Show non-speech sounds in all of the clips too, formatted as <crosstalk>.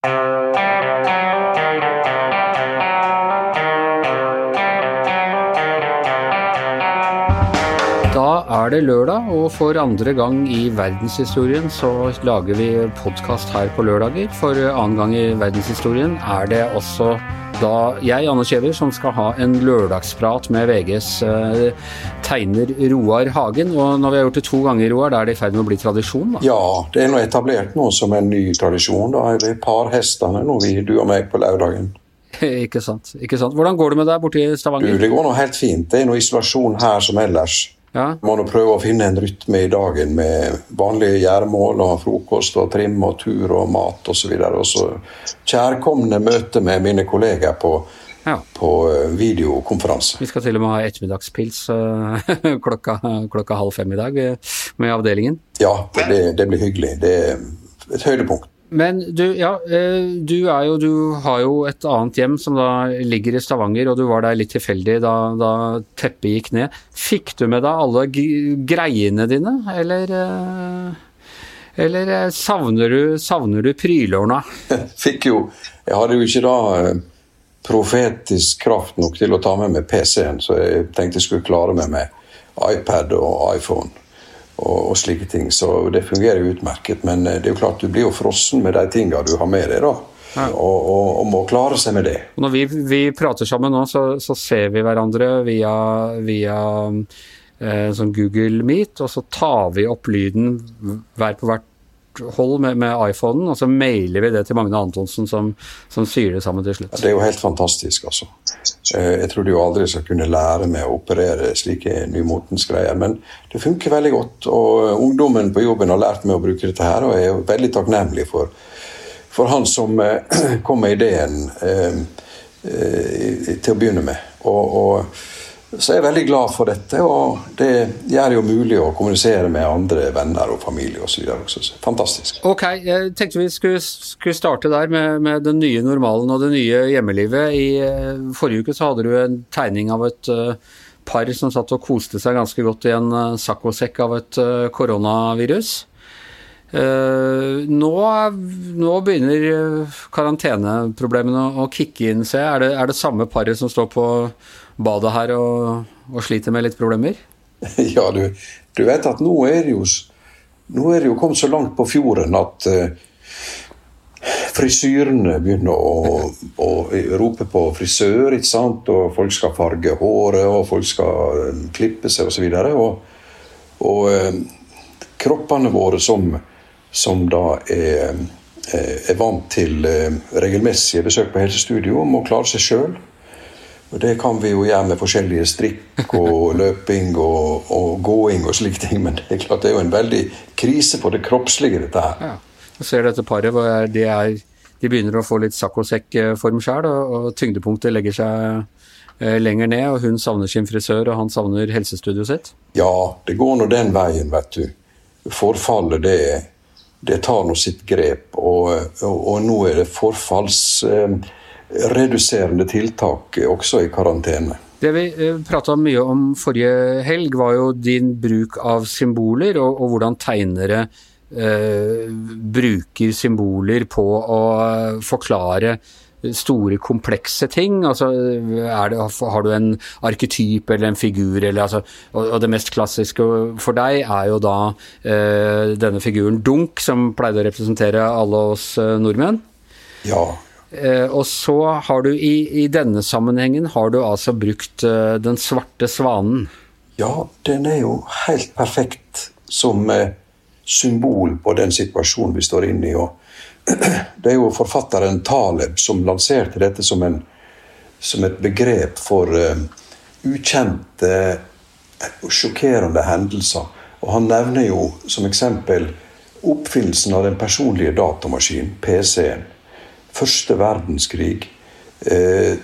Da er det lørdag, og for andre gang i verdenshistorien så lager vi podkast her på lørdager. For annen gang i verdenshistorien er det også da jeg, Anne Kjever, som skal ha en lørdagsprat med VGs eh, tegner Roar Hagen. Og når vi har gjort det to ganger, Roar, da er det i ferd med å bli tradisjon? da? Ja, det er nå etablert nå som en ny tradisjon. Da er vi parhestene nå, vi, du og meg, på lørdagen. <laughs> ikke sant. ikke sant. Hvordan går det med deg borte i Du, Stavanger? det går nå helt fint. Det er noe isolasjon her som ellers. Ja, Må prøve å finne en rytme i dagen med vanlige gjøremål og frokost og trim og tur og mat osv. Og så kjærkomne møter med mine kolleger på, ja. på eh, videokonferanse. Vi skal til og med ha ettermiddagspils eh, <laughs> klokka, klokka halv fem i dag eh, med avdelingen. Ja, det, det blir hyggelig. Det er et høydepunkt. Men du, ja, eh, du jo Du har jo et annet hjem som da ligger i Stavanger, og du var der litt tilfeldig da, da teppet gikk ned. Fikk du med deg alle greiene dine, eller eh, Eller eh, savner du, savner du prylårna? <laughs> Fikk jo Jeg hadde jo ikke da profetisk kraft nok til å ta med meg PC-en, så jeg tenkte jeg skulle klare meg med iPad og iPhone og, og slike ting. Så det fungerer jo utmerket. Men eh, det er jo klart du blir jo frossen med de tinga du har med deg, da. Og, og, og må klare seg med det. Når vi, vi prater sammen nå, så, så ser vi hverandre via, via eh, sånn Google Meet, og så tar vi opp lyden hver på hvert hold med, med iPhonen, og så mailer vi det til Magne Antonsen, som, som syr det sammen til slutt. Det er jo helt fantastisk, altså. Eh, Jeg trodde jo aldri jeg skulle kunne lære meg å operere slike nymotens greier, men det funker veldig godt. Og ungdommen på jobben har lært meg å bruke dette her, og jeg er jo veldig takknemlig for, for han som eh, <clears throat> kom med ideen eh, eh, til å begynne med. Og, og så jeg er veldig glad for dette, og det gjør det jo mulig å kommunisere med andre venner og familie osv. også. Fantastisk. Ok, jeg tenkte vi skulle, skulle starte der med, med den nye normalen og det nye hjemmelivet. I eh, forrige uke så hadde du en tegning av et uh, par som satt og koste seg ganske godt i en uh, saccosekk av et uh, koronavirus. Uh, nå, nå begynner eh, karanteneproblemene å kicke inn, ser jeg. Er det, er det samme paret som står på badet her og, og sliter med litt problemer? <laughs> Ja, du, du vet at nå er det jo nå er det jo kommet så langt på fjorden at uh, frisyrene begynner å, å rope på frisør, ikke sant? og folk skal farge håret, og folk skal eh, klippe seg osv. Og, og, og uh, kroppene våre som, som da er, eh, er vant til uh, regelmessige besøk på helsestudio, må klare seg sjøl. Og Det kan vi jo gjøre med forskjellige strikk og <laughs> løping og, og gåing og slike ting, men det er klart det er jo en veldig krise på det kroppslige, dette her. Ja. Du ser dette paret, de, er, de begynner å få litt saccosekk-form sjøl, og, og tyngdepunktet legger seg eh, lenger ned, og hun savner sin frisør, og han savner helsestudioet sitt. Ja, det går nå den veien, vet du. Forfallet, det, det tar nå sitt grep, og, og, og nå er det forfallsreduserende tiltak også i karantene. Det vi eh, prata mye om forrige helg, var jo din bruk av symboler, og, og hvordan tegnere eh, bruker symboler på å eh, forklare store, komplekse ting. Altså, det, har du en arketyp eller en figur, eller, altså, og, og det mest klassiske for deg er jo da eh, denne figuren Dunk, som pleide å representere alle oss eh, nordmenn. Ja, og så har du i, i denne sammenhengen har du altså brukt eh, Den svarte svanen. ja, den er jo helt perfekt som eh, symbol på den situasjonen vi står inne i. Og <clears throat> det er jo forfatteren Taleb som lanserte dette som, en, som et begrep for uh, ukjente sjokkerende hendelser. Og han nevner jo som eksempel oppfinnelsen av den personlige datamaskinen, PC-en. Første verdenskrig. Eh,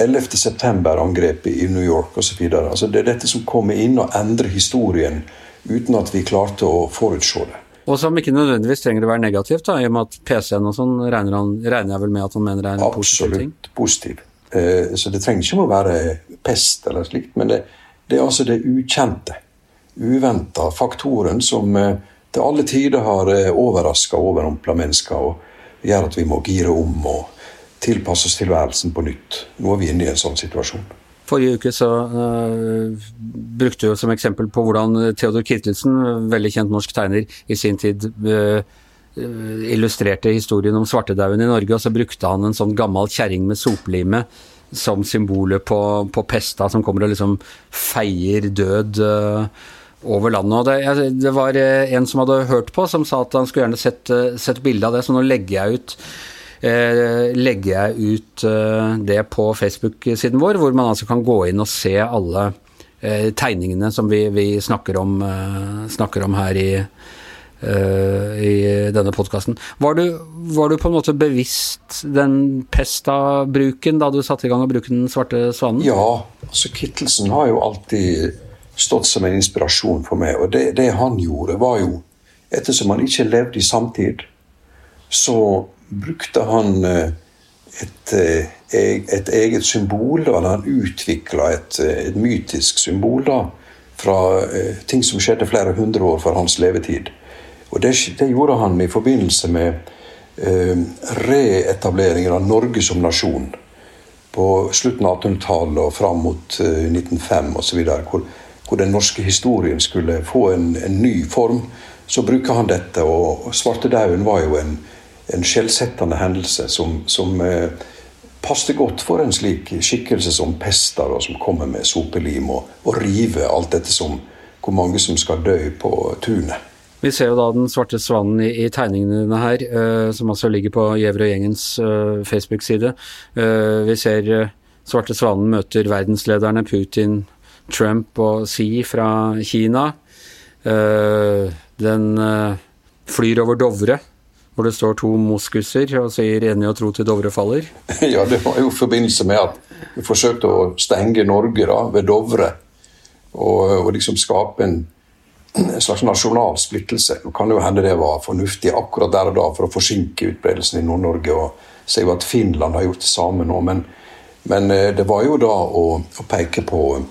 11. september-angrepet i New York osv. Altså det er dette som kommer inn og endrer historien uten at vi klarte å forutse det. Og som ikke nødvendigvis trenger å være negativt, da, i og med at PC-en og sånn regner, han, regner jeg vel med at han mener er en positiv ting. Absolutt positiv. Eh, så det trenger ikke å være pest eller slikt, men det, det er altså det ukjente, uventa faktoren som eh, til alle tider har overraska og overrumpla mennesker. Og gjør at vi må gire om og tilpasse oss tilværelsen på nytt. Nå er vi inne i en sånn situasjon. Forrige uke så uh, brukte du som eksempel på hvordan Theodor Kirtelsen, veldig kjent norsk tegner, i sin tid uh, illustrerte historien om svartedauden i Norge, og så brukte han en sånn gammel kjerring med soplime som symbolet på, på, pesta som kommer og liksom feier død uh, over landet. Og det, det, var en som hadde hørt på, som sa at han skulle gjerne sett, sett bilde av det, så nå legger jeg ut Eh, legger jeg ut eh, det på Facebook-siden vår, hvor man altså kan gå inn og se alle eh, tegningene som vi, vi snakker, om, snakker, om, her i, i denne podkasten. Var, var, du på en måte bevisst den pesta-bruken da du satte i gang å bruke Den svarte svanen? Ja, altså Kittelsen har jo alltid stått som en inspirasjon for meg. Og det, det han gjorde, var jo Ettersom han ikke levde i samtid, så brukte han eh, et, eh, et eget symbol. Da. Han utvikla et, eh, et, mytisk symbol da, fra ting som skjedde flere hundre år før hans levetid. Og Det, det gjorde han i forbindelse med eh, reetableringen av Norge som nasjon på slutten av 1800-tallet og fram mot eh, 1905 osv. Hvor, hvor den norske historien skulle få en, en ny form. Så bruker han dette, og svartedauden var jo en, en skjellsettende hendelse som, som eh, passet godt for en slik skikkelse som Pester, og som kommer med sopelim og, og river alt dette som hvor mange som skal dø på tunet. Vi ser jo da Den svarte svanen i, i tegningene dine her, eh, som altså ligger på Gjever og gjengens eh, Facebook-side. Uh, vi ser Svarte svanen møter verdenslederne Putin, Trump og Xi fra Kina. den flyr over Dovre hvor det står to moskuser og sier 'enig og tro til Dovre faller'? <laughs> Ja, det var jo i forbindelse med at vi forsøkte å stenge Norge da, ved Dovre. Og, og liksom skape en, en, slags nasjonal splittelse. Det kan jo hende det var fornuftig akkurat der og da for å forsinke utbredelsen i Nord-Norge. Og ser jo at Finland har gjort det samme nå. Men, men eh, det var jo da å, å peke på eh,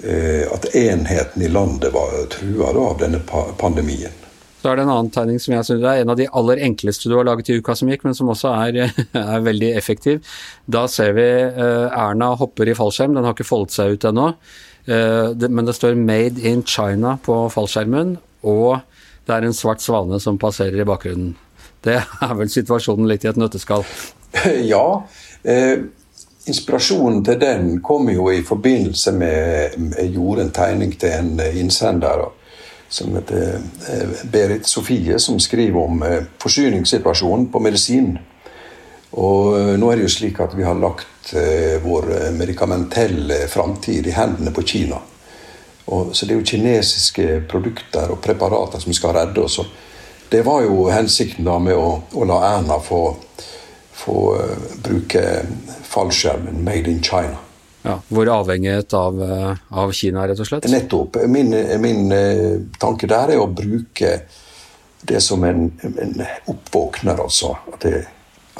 at enheten i landet var trua av denne pandemien. Så er det en annen tegning som jeg synes er en av de aller enkleste du har laget i uka som gikk, men som også er, <laughs> er veldig effektiv. Da ser vi uh, Erna hopper i fallskjerm, den har ikke foldet seg ut ennå. Uh, men det står 'Made in China' på fallskjermen, og det er en svart svane som passerer i bakgrunnen. Det <laughs> er vel situasjonen litt i et nøtteskall? <laughs> Ja. Eh, inspirasjonen til den kom jo i forbindelse med Jeg gjorde en tegning til en innsender som heter eh, Berit Sofie, som skriver om eh, forsyningssituasjonen på medisin. Og eh, nå er det jo slik at vi har lagt vår medikamentelle framtid i hendene på Kina. Og, så det er jo kinesiske produkter og preparater som skal redde oss. Det var jo hensikten da med å, å la Erna få, få bruke fallskjermen 'Made in China'. Ja, Hvor avhengighet av, eh, av, Kina, rett og slett? Nettopp. Min, min, eh, tanke der er å bruke det som en, en oppvåkner, altså. At, det,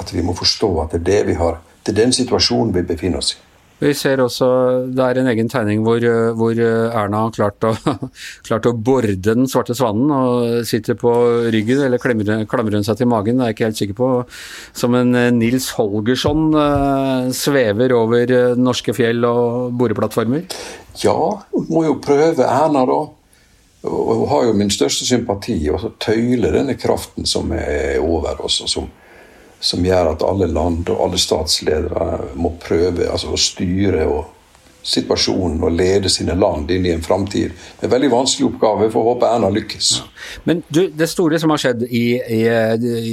at, vi må forstå at det er det vi har Det er den situasjonen vi befinner oss i. Vi ser også det er en egen tegning hvor, hvor Erna har klart å, <laughs> klart å, borde den svarte svanen og sitter på ryggen eller klemmer, klamrer hun seg til magen, det er jeg ikke helt sikker på. Som en eh, Nils Holgersson eh, svever over norske fjell og boreplattformer? Ja, må jo prøve Erna, da. Og har jo min største sympati. Og så tøyle denne kraften som er over oss, og som som gjør at alle land og alle statsledere må prøve altså, å styre situasjonen og lede sine land inn i en framtid. Det er en veldig vanskelig oppgave. for å håpe Erna lykkes. Ja. Men du, det store som har skjedd i, i,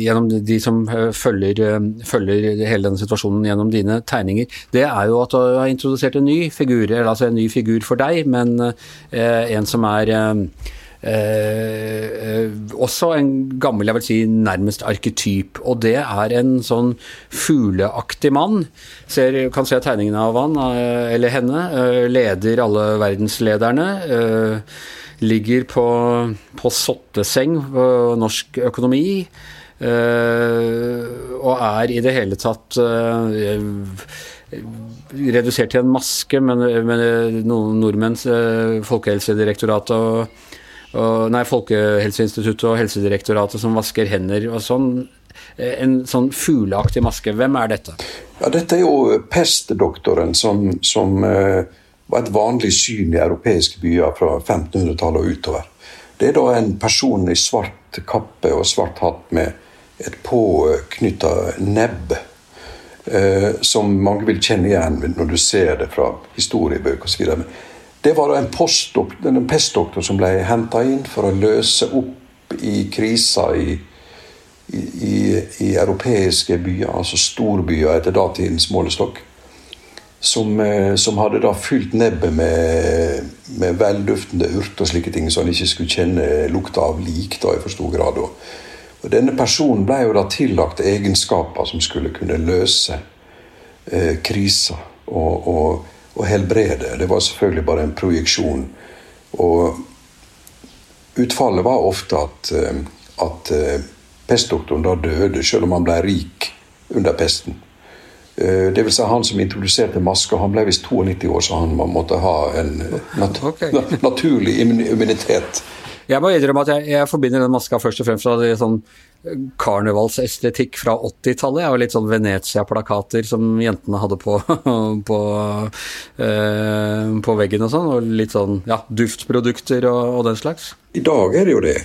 gjennom de som eh, følger, eh, følger, hele denne situasjonen gjennom dine tegninger, det er jo at du har introdusert en ny figur, altså en ny figur for deg, men eh, en som er eh, Eh, eh, også en gammel, jeg vil si nærmest arketyp. Og det er en sånn fugleaktig mann. Ser, kan se tegningene av han, eh, eller henne. Eh, leder alle verdenslederne. Eh, ligger på, på sotteseng på norsk økonomi. Eh, og er i det hele tatt redusert til en maske, men, men noen nordmenns Folkehelsedirektoratet og og, nei, Folkehelseinstituttet og Helsedirektoratet som vasker hender og sånn. en sånn fugleaktig maske. Hvem er dette? Ja, Dette er jo pestdoktoren som, som uh, var et vanlig syn i europeiske byer fra 1500-tallet og utover. Det er da en person i svart kappe og svart hatt med et påknytta nebb. eh, som mange vil kjenne igjen når du ser det fra historiebøker osv. Det var en, en pestdoktor som ble henta inn for å løse opp i krisa i, i, i, i europeiske byer, altså storbyer etter datidens målestokk. Som, eh, som, hadde da fylt nebbet med, med velduftende urt og slike ting, så han ikke skulle kjenne lukta av lik da i for stor grad. Og, denne personen ble jo da tillagt egenskaper som skulle kunne løse eh, krisa. og, og å helbrede. Det var selvfølgelig bare en projeksjon. Og utfallet var ofte at, eh, at eh, pestdoktoren da døde, selv om han ble rik under pesten. Eh, det vil si Han som introduserte masker, han ble visst 92 år, så han måtte ha en nat <laughs> okay. naturlig immunitet. Jeg må innrømme at jeg, jeg, forbinder den maska først og fremst fra sånn karnevalsestetikk fra 80-tallet. Jeg var litt sånn Venezia-plakater som jentene hadde på, <laughs> på, eh, på, veggen og sånn. Og litt sånn ja, duftprodukter og, og, den slags. I dag er det jo det.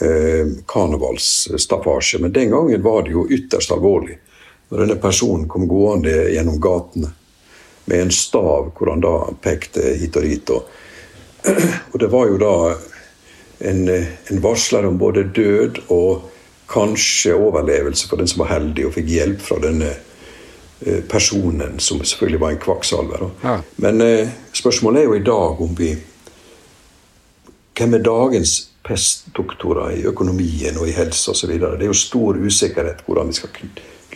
Eh, karnevalsstaffasje. Men den gangen var det jo ytterst alvorlig. Når denne personen kom gående gjennom gatene med en stav hvor han da pekte hit og dit. Og, <clears throat> og det var jo da en, en varsler om både død og kanskje overlevelse for den som var heldig og fikk hjelp fra denne eh, personen, som selvfølgelig var en kvakksalver. Ja. Men eh, spørsmålet er jo i dag om vi Hvem er dagens pestdoktorer i økonomien og i helse osv.? Det er jo stor usikkerhet hvordan vi skal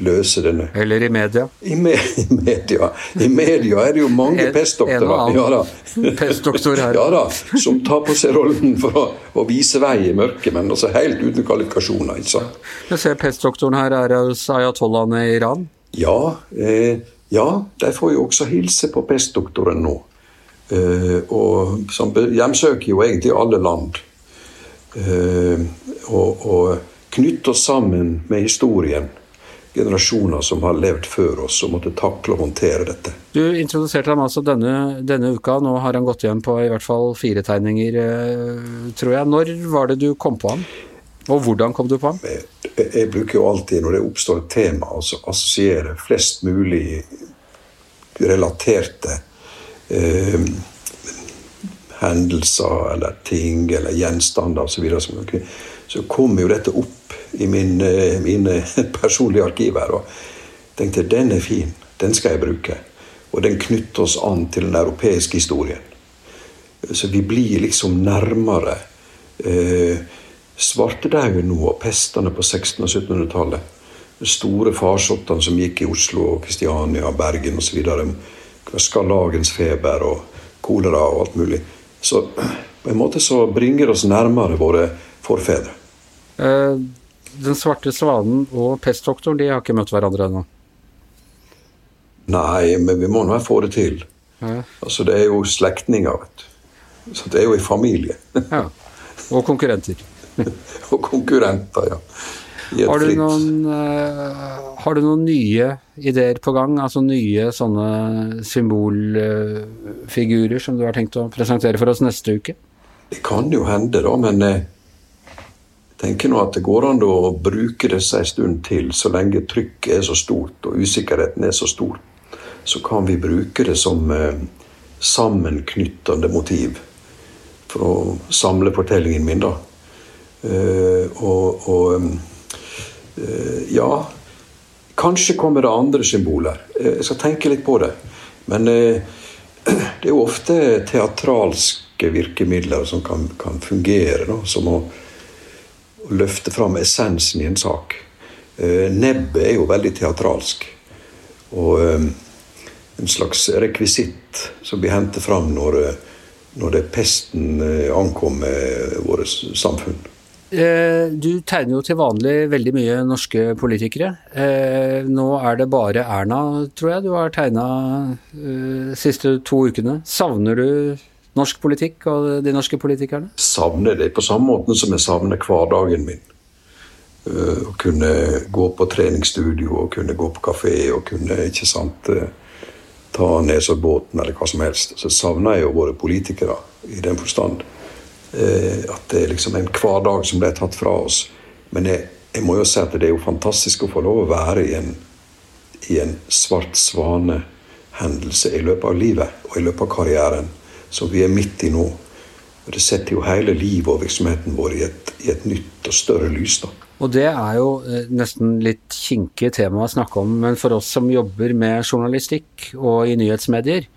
løse denne. Eller i media? I, me i media. I media er det jo mange pestdoktorer ja, <laughs> pestdoktor her. ja, da, som tar på seg rollen for å, å vise vei i mørket, men altså helt uten kvalifikasjoner. ikke sant? Jeg ser pestdoktoren her er ayatollahene i Iran? Ja, eh, ja, de får jo også hilse på pestdoktoren nå. Eh, og Som hjemsøker jo egentlig alle land. Eh, og, og knytter oss sammen med historien generasjoner som har levd før oss og måtte takle og håndtere dette. Du introduserte ham altså denne, denne, uka, nå har han gått igjen på i hvert fall fire tegninger, eh, tror jeg. Når var det du kom på ham? Og hvordan kom du på ham? Jeg, jeg bruker jo alltid, når det oppstår et tema, å altså assosiere flest mulig relaterte eh, hendelser eller ting eller gjenstander osv. Så, videre, så kommer jo dette opp i min, eh, mine <laughs> personlige arkiver. Og tenkte den er fin, den skal jeg bruke. Og den knytter oss an til den europeiske historien. Så vi blir liksom nærmere eh, svartedauden nå og pestene på 1600- og 1700-tallet. De store farsottene som gikk i Oslo, og Kristiania, Bergen osv. Skarlagensfeber og kolera og alt mulig. Så på en måte så bringer det oss nærmere våre forfedre. Uh den svarte svanen og pestdoktoren de har ikke møtt hverandre ennå? Nei, men vi må nå få det til. Ja. Altså, Det er jo slektninger. Så det er jo i familie. ja. Og konkurrenter. <laughs> og konkurrenter, ja. Har du, noen, uh, har du, noen, nye ideer på gang? Altså nye sånne symbolfigurer uh, som du har tenkt å presentere for oss neste uke? Det kan jo hende, da, men uh, tenker nå at det går an å bruke disse en stund til, så lenge trykket er så stort og usikkerheten er så stor. Så kan vi bruke det som eh, sammenknyttende motiv for å samle fortellingen min, da. Eh, og, og eh, ja Kanskje kommer det andre symboler. Jeg skal tenke litt på det. Men <clears throat> det er jo ofte teatralske virkemidler som kan, kan fungere. Da, som å å løfte fram essensen i en sak. Eh, nebbet er jo veldig teatralsk. Og eh, en slags rekvisitt som blir hentet fram når, eh, når det pesten ankommer våre samfunn. Du tegner jo til vanlig veldig mye norske politikere. Nå er det bare Erna, tror jeg, du har tegna de siste to ukene. Savner du norsk politikk og de norske politikerne? Savner det på samme måte som jeg savner hverdagen min. Å kunne gå på treningsstudio og kunne gå på kafé og kunne ikke sant, uh, ta Nesoddbåten eller hva som helst. Så savner jeg jo våre politikere i den forstand. Uh, at det er liksom en hverdag som ble tatt fra oss. Men jeg, jeg, må jo si at det er jo fantastisk å få lov å være i en, i en svart svane-hendelse i løpet av livet og i løpet av karrieren som vi er midt i nå. Og Det setter jo hele livet og virksomheten vår i et, i et nytt og større lys. da. Og det er jo eh, nesten litt kinkig tema å snakke om, men for oss som jobber med journalistikk og i nyhetsmedier,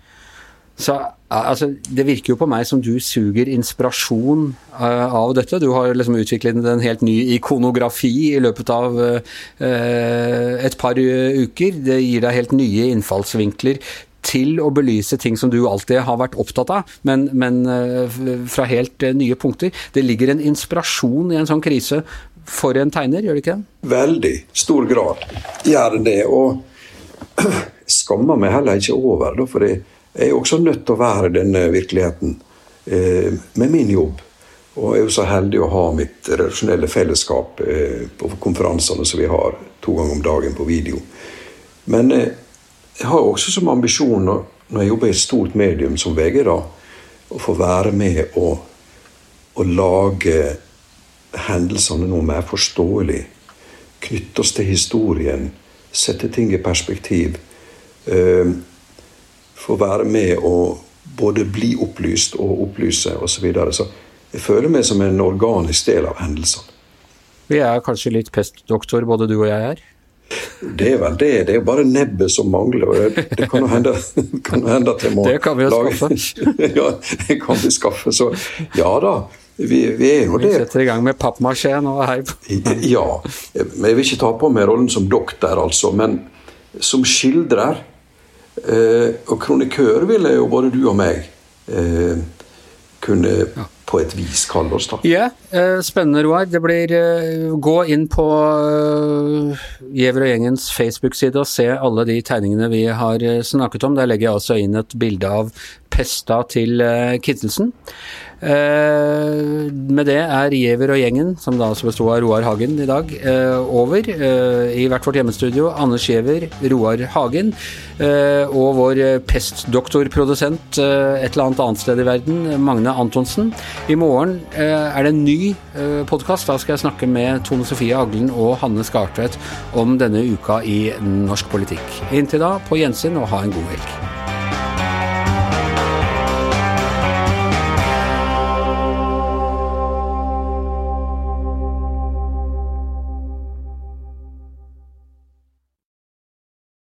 så altså, det virker jo på meg som du suger inspirasjon uh, av dette. Du har liksom utviklet en helt ny ikonografi i løpet av uh, et par uker. Det gir deg helt nye innfallsvinkler til å belyse ting som du alltid har vært opptatt av, men, men uh, fra helt uh, nye punkter. Det ligger en inspirasjon i en sånn krise for en tegner, gjør det ikke? Veldig stor grad gjør det. Og <clears throat> skammer meg heller ikke over det, for jeg er også nødt til å være denne virkeligheten uh, med min jobb. Og jeg er jo så heldig å ha mitt redaksjonelle fellesskap på konferansene som vi har to ganger om dagen på video. Men jeg har også som ambisjon når jeg jobber i et stort medium som VG, da, å få være med og, og lage hendelsene noe mer forståelig. Knytte oss til historien. Sette ting i perspektiv. Eh, få være med og både bli opplyst og opplyse osv. Så, videre. så jeg føler meg som en organisk del av hendelsene. Vi er kanskje litt pestdoktor, både du og jeg er? Det er vel det. Det er jo bare nebbet som mangler. og Det, kan jo hende, <laughs> kan hende at jeg må Det kan vi jo skaffe. <laughs> ja, det kan vi skaffe. Så ja da. Vi, vi er jo det. Vi setter i gang med pappmasjé nå. Hei. ja. Jeg vil ikke ta på meg rollen som doktor, altså. Men som skildrer eh, og kronikør ville jo både du og meg eh, kunne ja på et vis kalle oss. da. Ja, yeah, spennende, Roar. Det blir eh, Gå inn på eh, Giæver og gjengens Facebook-side og se alle de tegningene vi har snakket om. Der legger jeg altså inn et bilde av Pesta til Kittelsen. Uh, med det er Giæver og gjengen, som da altså besto av Roar Hagen i dag, uh, over. Uh, I hvert vårt hjemmestudio Anders Giæver, Roar Hagen og vår pestdoktorprodusent et eller annet annet sted i verden, Magne Antonsen. I morgen er det en ny podkast. Da skal jeg snakke med Tone Sofie Aglen og Hanne Skartvedt om denne uka i norsk politikk. Inntil da, på gjensyn og ha en god helg.